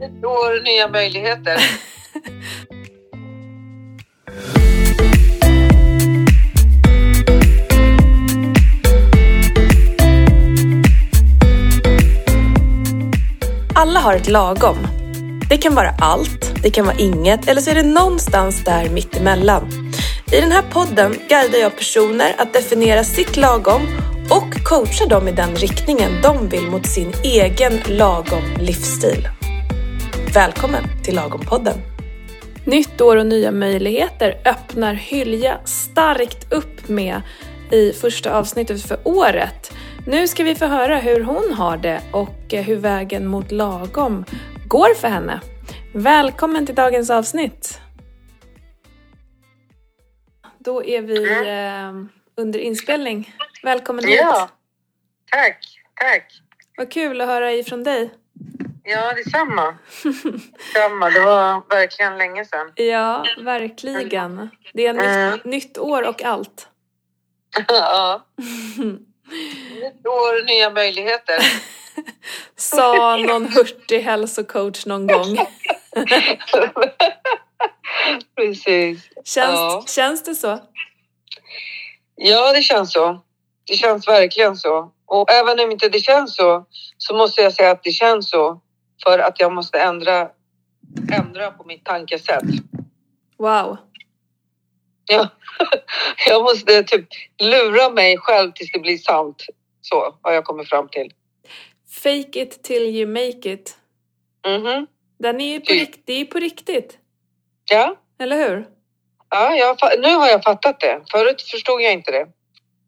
Nytt år, nya möjligheter. Alla har ett lagom. Det kan vara allt, det kan vara inget eller så är det någonstans där mittemellan. I den här podden guidar jag personer att definiera sitt lagom och coachar dem i den riktningen de vill mot sin egen lagom livsstil. Välkommen till Lagom-podden! Nytt år och nya möjligheter öppnar Hylja starkt upp med i första avsnittet för året. Nu ska vi få höra hur hon har det och hur vägen mot lagom går för henne. Välkommen till dagens avsnitt! Då är vi eh, under inspelning. Välkommen hit! Ja, tack, tack. Vad kul att höra ifrån dig. Ja, detsamma. detsamma. Det var verkligen länge sedan. Ja, verkligen. Det är Mm. nytt, nytt år och allt. ja. Ett år, nya möjligheter. Sa någon hurtig hälsocoach någon gång. Precis. Känns, Ja. känns det så? Ja, det känns så. Det känns verkligen så. Och även om inte det känns så, så måste jag säga att det känns så. För att jag måste ändra, ändra på mitt tankesätt. Wow. Ja. Jag måste typ lura mig själv tills det blir sant. Så har jag kommit fram till. Fake it till you make it. Mhm. Den är ju på, rikt, det är på riktigt. Ja, Eller hur? ja jag, nu har jag fattat det. Förut förstod jag inte det.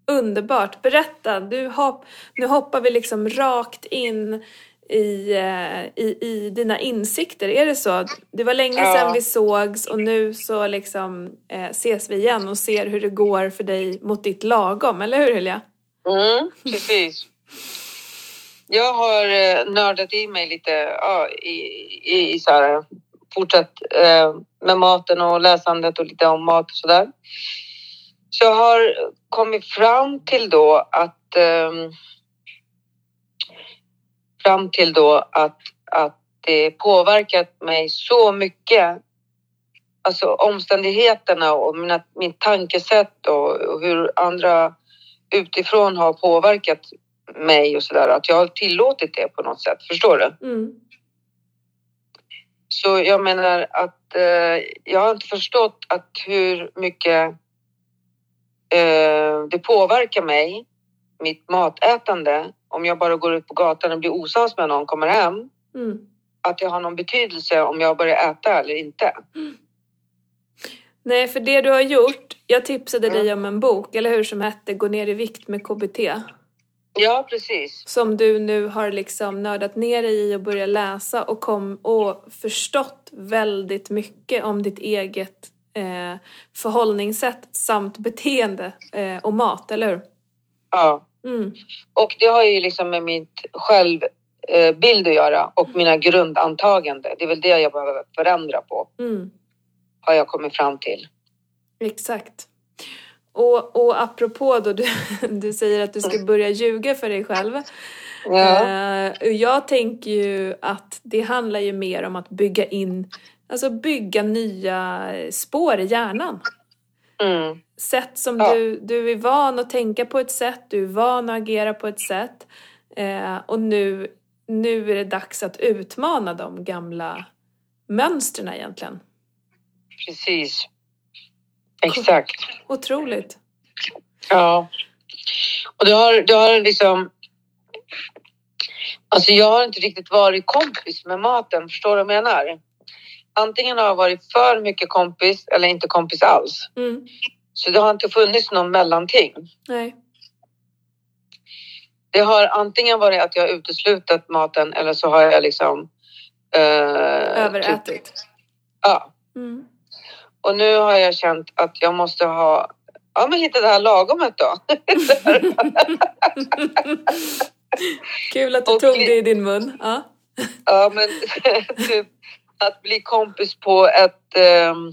Underbart. Berätta. Du hopp, nu hoppar vi liksom rakt in i, eh, i, i dina insikter. Är det så? Det var länge Ja. sedan vi sågs och nu så liksom eh, ses vi igen och ser hur det går för dig mot ditt lagom. Eller hur Julia? Mm, precis. Jag har eh, nördat i mig lite ja, i, i, i så här, fortsatt eh, med maten och läsandet och lite om mat och sådär. Så jag har kommit fram till då att ehm, fram till då att, att det påverkat mig så mycket. Alltså omständigheterna och mina, mitt tankesätt och, och hur andra utifrån har påverkat mig och sådär. Att jag har tillåtit det på något sätt. Förstår du? Mm. Så jag menar att eh, jag har inte förstått att hur mycket eh, det påverkar mig, mitt matätande, om jag bara går ut på gatan och blir osams med någon, kommer hem, Mm. att det har någon betydelse om jag börjar äta eller inte. Nej, för det du har gjort, jag tipsade Mm. dig om en bok, eller hur, som hette Gå ner i vikt med KBT. Ja, precis. Som du nu har liksom nördat ner dig i och börjat läsa och, kom, och förstått väldigt mycket om ditt eget eh, förhållningssätt samt beteende eh, och mat, eller hur? Ja. Mm. Och det har ju liksom med mitt självbild att göra och mina grundantaganden. Det är väl det jag behöver förändra på, Mm. har jag kommit fram till. Exakt. Och, och apropå då du, du säger att du ska börja ljuga för dig själv. Ja. Eh, jag tänker ju att det handlar ju mer om att bygga in, alltså bygga nya spår i hjärnan. Mm. Sätt som Ja. du, du är van att tänka på ett sätt, du är van att agera på ett sätt. Eh, och nu, nu är det dags att utmana de gamla mönstren egentligen. Precis. Exakt. Otroligt. Ja. Och det har, det har liksom... Alltså jag har inte riktigt varit kompis med maten, förstår du vad jag menar? Antingen har jag varit för mycket kompis eller inte kompis alls. Mm. Så det har inte funnits någon mellanting. Nej. Det har antingen varit att jag har uteslutit maten eller så har jag liksom... Eh, Överätit. Typ, ja. Mm. Och nu har jag känt att jag måste ha... Ja, men hitta det här lagomet då. Kul att du Och tog det i din mun. Ja. Ja, men typ att bli kompis på ett... ehm,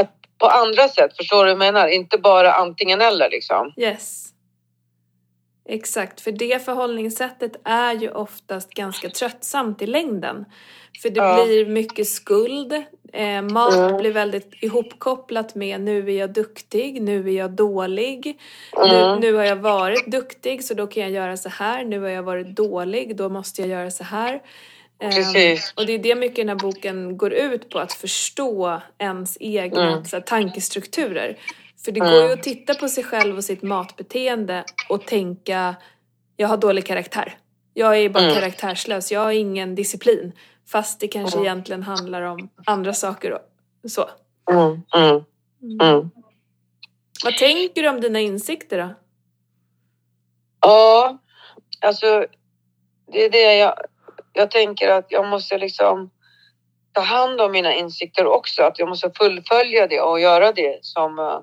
att på andra sätt, förstår du vad jag menar? Inte bara antingen eller liksom. Yes. Exakt, för det förhållningssättet är ju oftast ganska tröttsamt i längden. För det Ja. blir mycket skuld. Eh, mat Mm. blir väldigt ihopkopplat med nu är jag duktig, nu är jag dålig. Nu, Mm. nu har jag varit duktig så då kan jag göra så här. Nu har jag varit dålig, då måste jag göra så här. Ehm, Precis. och det är det mycket den här boken går ut på, att förstå ens egna Mm. här, tankestrukturer. För det Mm. går ju att titta på sig själv och sitt matbeteende och tänka jag har dålig karaktär. Jag är bara Mm. karaktärslös, jag har ingen disciplin. Fast det kanske Mm. egentligen handlar om andra saker. Och så. Mm. Mm. Mm. Vad tänker du om dina insikter då? Ja, alltså det är det jag, jag tänker att jag måste liksom ta hand om mina insikter också. Att jag måste fullfölja det och göra det som... eh,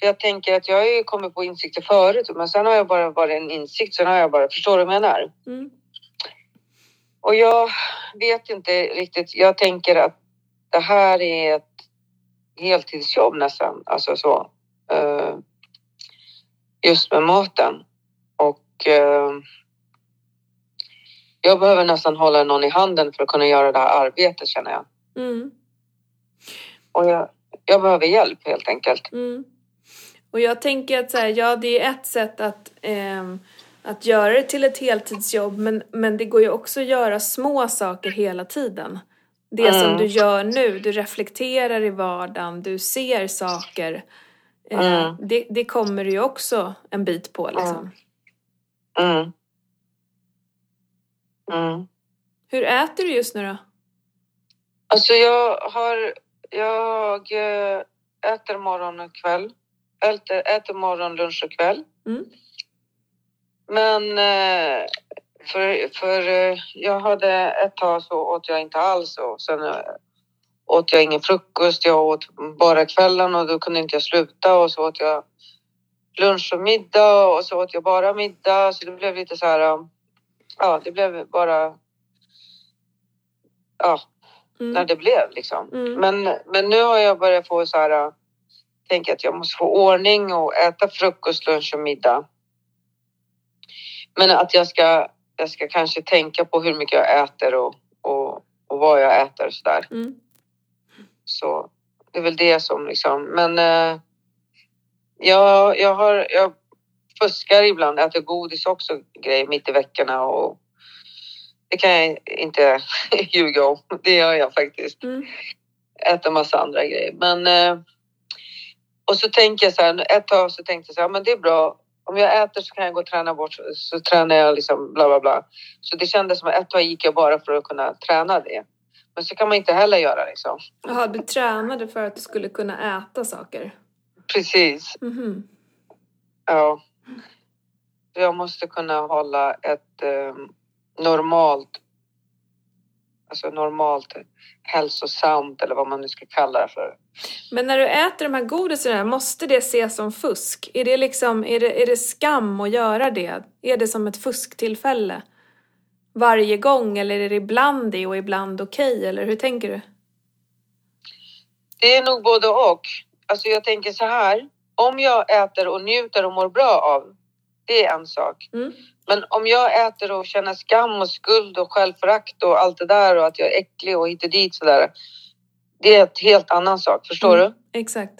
För jag tänker att jag har ju kommit på insikter förut men sen har jag bara varit en insikt. Sen har jag bara... Förstår du vad jag menar? Mm. Och jag vet inte riktigt. Jag tänker att det här är ett heltidsjobb nästan. Alltså så. eh, Just med maten. Och eh, jag behöver nästan hålla någon i handen för att kunna göra det här arbetet känner jag. Mm. Och jag, jag behöver hjälp helt enkelt. Mm. Och jag tänker att så här, ja det är ett sätt att, ehm, att göra det till ett heltidsjobb men, men det går ju också att göra små saker hela tiden. Det som Mm. du gör nu, du reflekterar i vardagen, du ser saker. Eh, Mm. det, det kommer du ju också en bit på liksom. Mm. Hur äter du just nu då? Alltså jag har... Jag eh, äter morgon och kväll. Äter, äter morgon, lunch och kväll. Mm. Men eh, för, för eh, jag hade ett tag så åt jag inte alls och sen åt jag ingen frukost. Jag åt bara kvällen och då kunde inte jag sluta och så åt jag lunch och middag och så åt jag bara middag. Så det blev lite så här... Ja, det blev bara... Ja, när Mm. det blev liksom. Mm. Men, men nu har jag börjat få så här, tänka att jag måste få ordning och äta frukost, lunch och middag. Men att jag ska, jag ska kanske tänka på hur mycket jag äter och, och, och vad jag äter och sådär. Mm. Så det är väl det som liksom, men eh, jag, jag har, jag fuskar ibland, äter godis också, grejer mitt i veckorna och det kan jag inte ljuga om. Det gör jag faktiskt Mm. äta massa andra grejer. Men eh, och så tänker jag så här, ett tag så tänkte jag så här, men det är bra. Om jag äter så kan jag gå och träna bort så, tränar jag liksom bla bla bla. Så det kändes som att ett tag gick jag bara för att kunna träna det. Men så kan man inte heller göra liksom. Jaha, du tränade för att du skulle kunna äta saker? Precis, Mhm. ja. Jag måste kunna hålla ett eh, normalt, alltså normalt hälsosamt eller vad man nu ska kalla det för. Men när du äter de här godisarna, måste det ses som fusk? Är det liksom, är det, är det skam att göra det? Är det som ett fusktillfälle? Varje gång eller är det ibland det och ibland okej? Eller hur tänker du? Det är nog både och. Alltså jag tänker så här. Om jag äter och njuter och mår bra av, det är en sak. Mm. Men om jag äter och känner skam och skuld och självförakt och allt det där och att jag är äcklig och hit och dit sådär. Det är ett helt annan sak, förstår Mm. du? Exakt.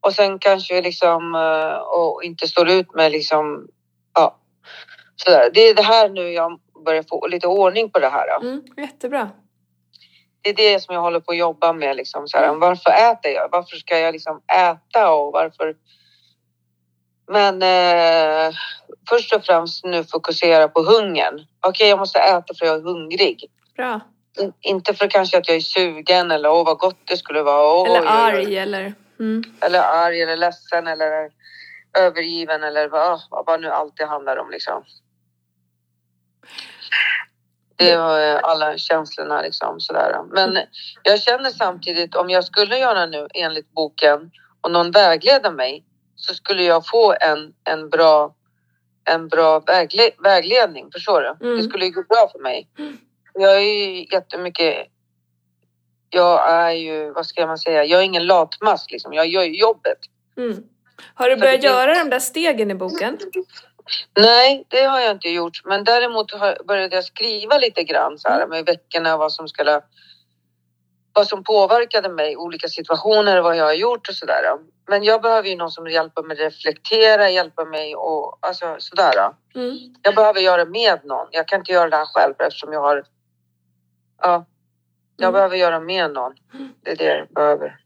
Och sen kanske liksom eh, och inte står ut med liksom, ja. Sådär. Det är det här nu jag börjar få lite ordning på det här. Mm. Jättebra. Det är det som jag håller på att jobba med. Liksom, så här, varför äter jag? Varför ska jag liksom äta och varför? Men eh, först och främst nu fokusera på hungern. Okej, jag måste äta för jag är hungrig. Bra. In- Inte för kanske att jag är sugen eller åh vad gott det skulle vara. Åh, Eller arg eller... Mm. Eller arg eller ledsen eller övergiven eller vad, vad nu allt det handlar om liksom. Det var alla känslorna liksom sådär. Men jag känner samtidigt om jag skulle göra nu enligt boken och någon vägleder mig så skulle jag få en, en bra, en bra vägle, vägledning. Förstår du? Mm. Det skulle ju gå bra för mig. Jag är ju jättemycket jag är ju, vad ska man säga, jag är ingen latmask liksom. Jag gör ju jobbet. Mm. Har du börjat det- göra de där stegen i boken? Nej, det har jag inte gjort. Men däremot började jag skriva lite grann så Mm. här, med veckorna, vad som skulle vad som påverkade mig, olika situationer, vad jag har gjort och sådär. Men jag behöver ju någon som hjälper mig reflektera, hjälper mig och alltså sådär. Mm. Jag behöver göra med någon. Jag kan inte göra det här själv eftersom jag har... Ja, jag Mm. behöver göra med någon. Det är det jag behöver.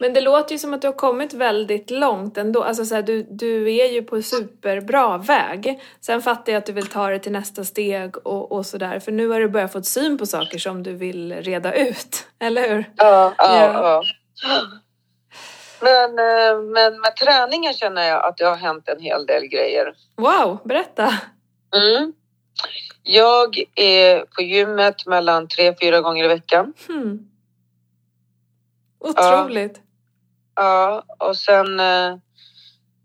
Men det låter ju som att du har kommit väldigt långt ändå. Alltså så här, du, du är ju på superbra väg. Sen fattar jag att du vill ta det till nästa steg och, och sådär. För nu har du börjat få syn på saker som du vill reda ut. Eller hur? Ja, ja, Ja. ja. Men, eh, men med träningen känner jag att det har hänt en hel del grejer. Wow, berätta! Mm. Jag är på gymmet mellan tre, fyra gånger i veckan. Hmm. Otroligt! Ja, och sen eh,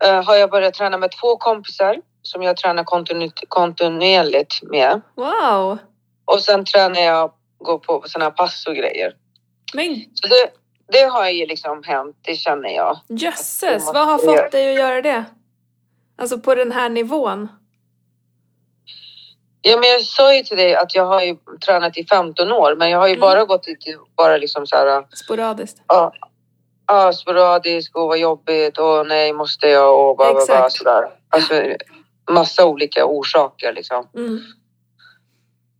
eh, har jag börjat träna med två kompisar som jag tränar kontinu- kontinuerligt med. Wow! Och sen tränar jag, går på sådana pass och grejer. Men Så det, det har ju liksom hänt, det känner jag. jösses, vad har fått dig att göra det? Alltså på den här nivån? Ja, men jag sa ju till dig att jag har ju tränat i 15 år, men jag har ju Mm. bara gått dit bara liksom så här, Sporadiskt? ja, ja sporadiskt och vad jobbigt och nej, måste jag och bara, bara, bara sådär. Alltså massa olika orsaker liksom. Mm.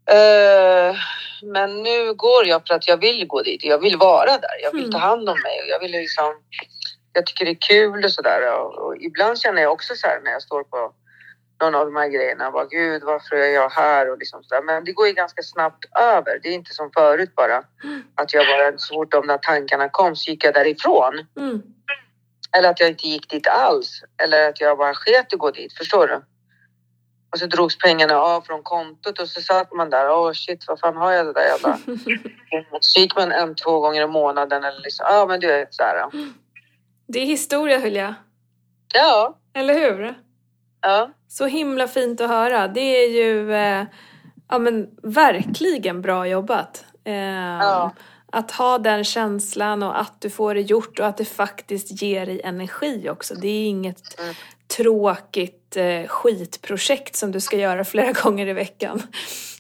Eh, men nu går jag för att jag vill gå dit. Jag vill vara där. Jag vill Mm. ta hand om mig. och Jag vill liksom... Jag tycker det är kul och sådär. Och, och ibland känner jag också så här när jag står på någon av de här grejerna. Bara, Gud, varför är jag här? Och liksom så. Men det går ju ganska snabbt över. Det är inte som förut bara. Att jag bara, så fort de där tankarna kom så gick jag därifrån. Mm. Eller att jag inte gick dit alls. Eller att jag bara sket att gå dit. Förstår du? Och så drogs pengarna av från kontot och så satt man där. Åh shit, vad fan har jag det där jävla... Så gick man en, två gånger i månaden eller liksom. Ja, men du vet så här. Det är historia Julia, Ja, eller hur? Ja. Så himla fint att höra. Det är ju eh, ja, men verkligen bra jobbat. Eh, Ja. Att ha den känslan och att du får det gjort och att det faktiskt ger dig energi också. Det är inget Mm. tråkigt eh, skitprojekt som du ska göra flera gånger i veckan.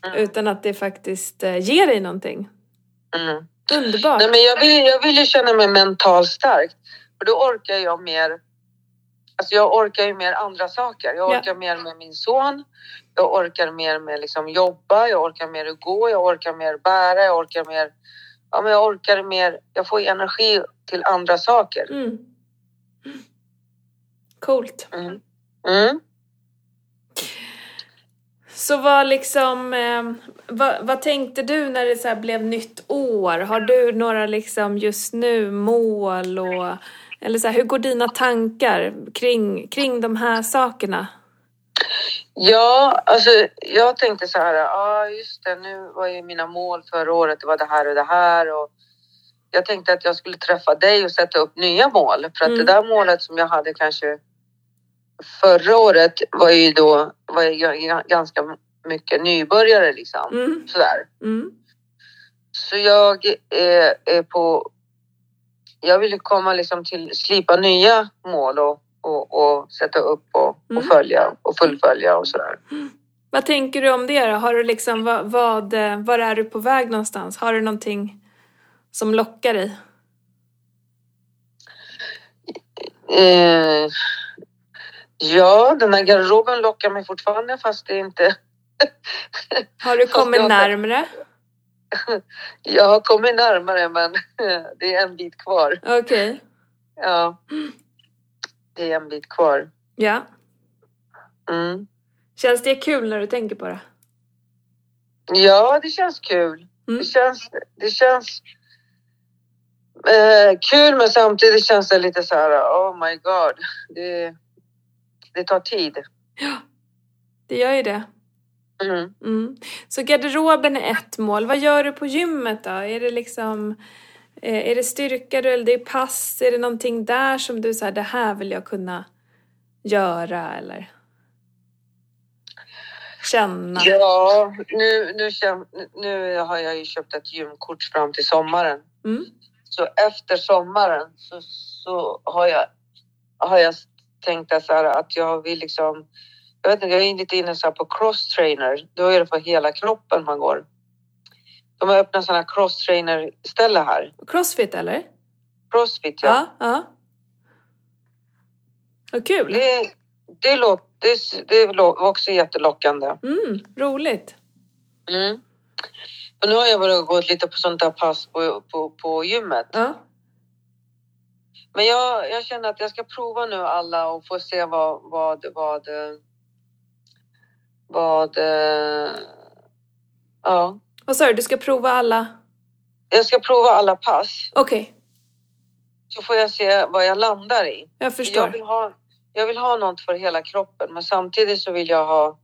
Mm. Utan att det faktiskt eh, ger dig någonting. Mm. Underbart! Nej, men jag vill, jag vill ju känna mig mentalt stark. För då orkar jag mer. Alltså jag orkar ju mer andra saker. Jag Ja. orkar mer med min son. Jag orkar mer med liksom jobba. Jag orkar mer att gå. Jag orkar mer bära. Jag orkar mer. Ja, men jag orkar mer. Jag får energi till andra saker. Mm. Coolt. Mm. Mm. Så vad liksom, eh, vad, vad tänkte du när det så blev nytt år? Har du några liksom just nu mål och eller så här, hur går dina tankar kring, kring de här sakerna? Ja, alltså jag tänkte så här, ja just det, nu var ju mina mål förra året, det var det här och det här och jag tänkte att jag skulle träffa dig och sätta upp nya mål för att Mm. det där målet som jag hade kanske förra året var ju då var jag ganska mycket nybörjare liksom Mm, sådär. mm, Så jag är, är på, jag vill komma liksom till slipa nya mål och, och, och sätta upp och, Mm. och följa och fullfölja och sådär. Vad tänker du om det då? Har du liksom, vad, vad, eh, var är du på väg någonstans? Har du någonting som lockar dig? Eh, ja, den här garderoben lockar mig fortfarande fast det inte... Har du kommit närmre? Jag har kommit närmare men det är en bit kvar. Okej, Ja, det är en bit kvar. ja. Mm. Känns det kul när du tänker på det? Ja, det känns kul. Mm. Det känns... Det känns eh, kul men samtidigt känns det lite så här, oh my god. Det, det tar tid. Det gör ju det. Mm. Mm. Så garderoben är ett mål. Vad gör du på gymmet då? Är det liksom eh, är det styrka eller det är pass? Är det någonting där som du säger det här vill jag kunna göra eller känna? Ja, nu, nu, nu har jag ju köpt ett gymkort fram till sommaren. Mm. Så efter sommaren så, så har, jag, har jag tänkt att, så här, att jag vill liksom jag vet inte, jag är lite inne så på cross-trainer. Då är det för hela kroppen man går. De har öppnat sådana cross-trainer ställe här. Crossfit eller? Crossfit, ja. Ja. ja. Vad kul. Det, det, låter, det, det låter också jättelockande. Mm, roligt. Mm. Och nu har jag börjat gå lite på sånt där pass på, på, på gymmet. Ja. Men jag, jag känner att jag ska prova nu alla och få se vad, vad, vad, vad, eh, ja. Vad sa du, du ska prova alla? Jag ska prova alla pass Okej, så får jag se vad jag landar i. jag Jag förstår. vill ha, jag vill ha något för hela kroppen men samtidigt så vill jag ha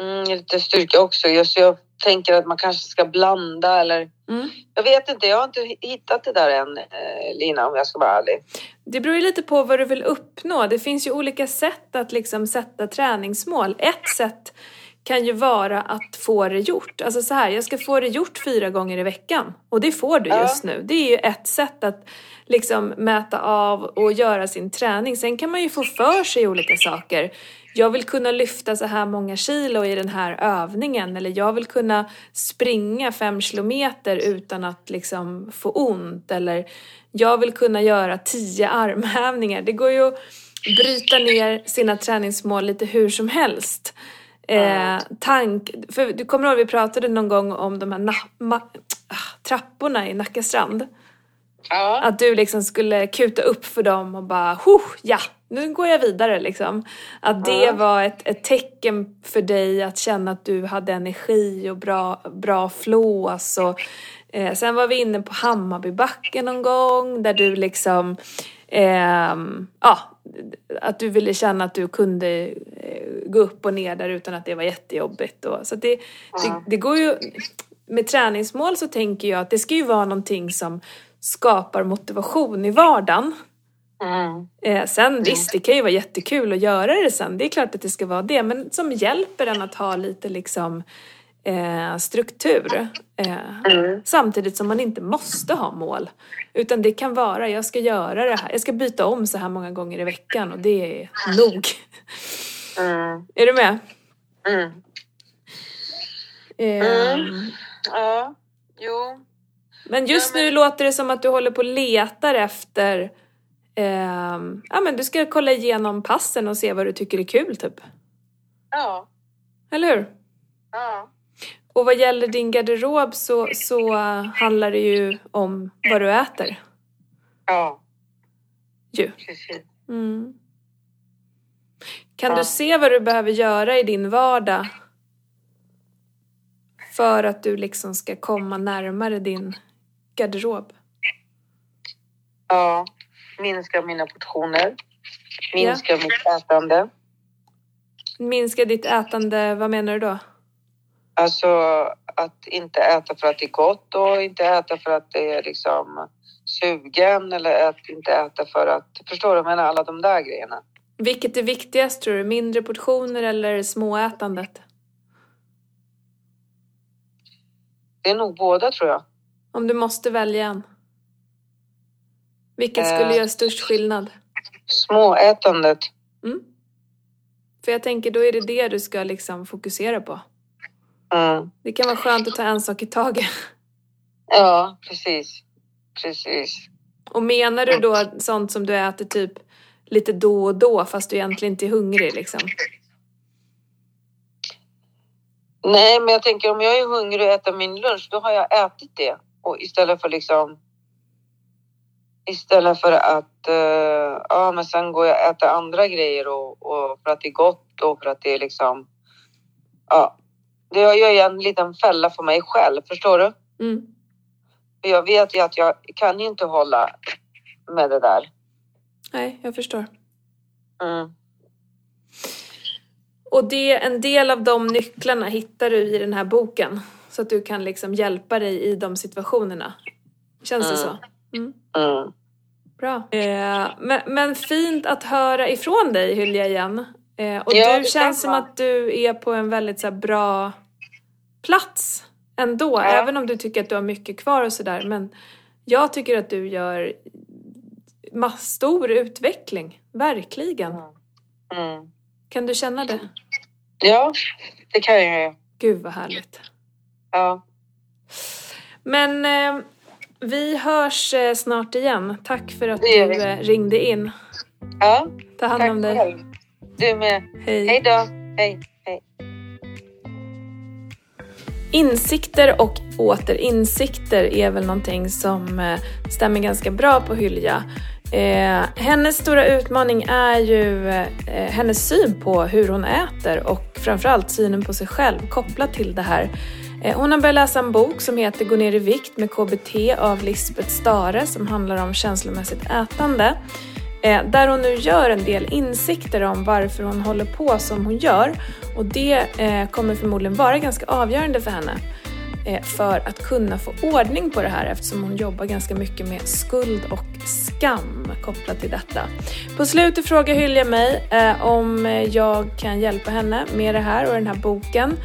mm, lite styrka också. Så jag tänker att man kanske ska blanda eller Mm. jag vet inte, jag har inte hittat det där än eh, Lina om jag ska vara ärlig. Det beror ju lite på vad du vill uppnå. Det finns ju olika sätt att liksom sätta träningsmål. Ett sätt kan ju vara att få det gjort. Alltså så här, jag ska få det gjort fyra gånger i veckan. Och det får du just nu. Det är ju ett sätt att liksom mäta av och göra sin träning. Sen kan man ju få för sig olika saker. Jag vill kunna lyfta så här många kilo i den här övningen. Eller jag vill kunna springa fem kilometer utan att liksom få ont. Eller jag vill kunna göra tio armhävningar. Det går ju att bryta ner sina träningsmål lite hur som helst. Eh, tank, för du kommer ihåg vi pratade någon gång om de här na- ma- ah, trapporna i Nackastrand. Ja. Att du liksom skulle kuta upp för dem och bara, ja, nu går jag vidare liksom. Att det Ja. var ett, ett tecken för dig att känna att du hade energi och bra, bra flås. Och, eh, sen var vi inne på Hammarbybacken någon gång där du liksom, ehm, ja, att du ville känna att du kunde eh, gå upp och ner där utan att det var jättejobbigt. Och, så det, det, Ja. det går ju, med träningsmål så tänker jag att det ska ju vara någonting som skapar motivation i vardagen. Mm. Eh, sen visst, det kan ju vara jättekul att göra det sen. Det är klart att det ska vara det. Men som hjälper en att ha lite liksom eh, struktur. Eh, Mm. Samtidigt som man inte måste ha mål. Utan det kan vara, jag ska göra det här. Jag ska byta om så här många gånger i veckan och det är nog. Mm. Är du med? Mm. Eh, Mm. Ja, jo. Men just Ja, men- nu låter det som att du håller på och letar efter ehm, ja men du ska kolla igenom passen och se vad du tycker är kul typ. Ja. Eller hur? Ja. Och vad gäller din garderob så, så handlar det ju om vad du äter. Ja, Ju. precis. Mm. Kan Ja. du se vad du behöver göra i din vardag för att du liksom ska komma närmare din garderob? Ja. Minska mina portioner. Minska mitt ätande. Minska ditt ätande, vad menar du då? Alltså att inte äta för att det är gott och inte äta för att det är liksom sugen eller att inte äta för att... Förstår du? Menar alla de där grejerna. Vilket är viktigast tror du? Mindre portioner eller småätandet? Det är nog båda tror jag. Om du måste välja en. Vilket skulle Eh. göra störst skillnad? Småätandet. Mm. För jag tänker, då är det det du ska liksom fokusera på. Mm. Det kan vara skönt att ta en sak i taget. Ja, precis. Precis. Och menar du då sånt som du äter typ lite då och då fast du egentligen inte är hungrig liksom? Nej, men jag tänker om jag är hungrig och äter min lunch, då har jag ätit det. Och istället för liksom... Istället för att... eh, ja, men sen går jag och äter andra grejer och, och för att det är gott och för att det är liksom... Ja. Det gör ju en liten fälla för mig själv, förstår du? Mm. För jag vet ju att jag kan ju inte hålla med det där. Nej, jag förstår. Mm. Och det, en del av de nycklarna hittar du i den här boken. Så att du kan liksom hjälpa dig i de situationerna. Känns det Mm. så? Mm. Mm. Bra. Eh, men, men fint att höra ifrån dig Hylja igen. Eh, och Ja, du känns som att du är på en väldigt så här, bra plats ändå. Ja. Även om du tycker att du har mycket kvar och sådär. Men jag tycker att du gör stor utveckling. Verkligen. Mm. Kan du känna det? Ja, det kan jag. Gud vad härligt. Ja. Men eh, vi hörs eh, snart igen. Tack för att du eh, ringde in. ja, Ta hand tack om dig. själv. Du med. Hej. Hej då. Hej. Hej. Insikter och åter insikter är väl någonting som eh, stämmer ganska bra på Hylja. Eh, hennes stora utmaning är ju eh, hennes syn på hur hon äter och framförallt synen på sig själv kopplat till det här. Eh, hon har börjat läsa en bok som heter Gå ner i vikt med KBT av Lisbeth Stare som handlar om känslomässigt ätande. Eh, där hon nu gör en del insikter om varför hon håller på som hon gör. Och det eh, kommer förmodligen vara ganska avgörande för henne för att kunna få ordning på det här eftersom hon jobbar ganska mycket med skuld och skam kopplat till detta. På slutet frågar Hylja mig om jag kan hjälpa henne med det här och den här boken.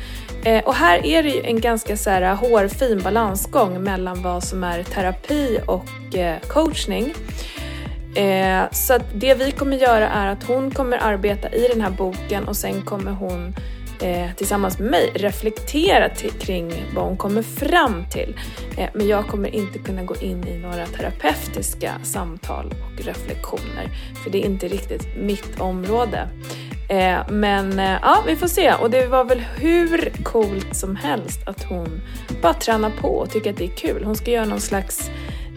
Eh, och här är det ju en ganska så här hårfin balansgång mellan vad som är terapi och eh, coachning. Eh, så att det vi kommer göra är att hon kommer arbeta i den här boken och sen kommer hon tillsammans med mig reflektera till, kring vad hon kommer fram till. Men jag kommer inte kunna gå in i några terapeutiska samtal och reflektioner för det är inte riktigt mitt område. Eh, men eh, ja, vi får se. Och det var väl hur coolt som helst att hon bara tränar på och tycker att det är kul. Hon ska göra någon slags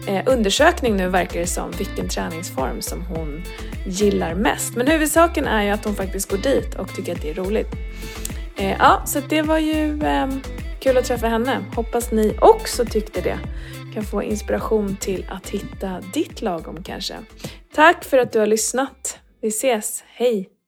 eh, undersökning nu verkar det som, vilken träningsform som hon gillar mest. Men huvudsaken är ju att hon faktiskt går dit och tycker att det är roligt. Eh, ja, så det var ju eh, kul att träffa henne. Hoppas ni också tyckte det. Kan få inspiration till att hitta ditt lagom kanske. Tack för att du har lyssnat. Vi ses. Hej!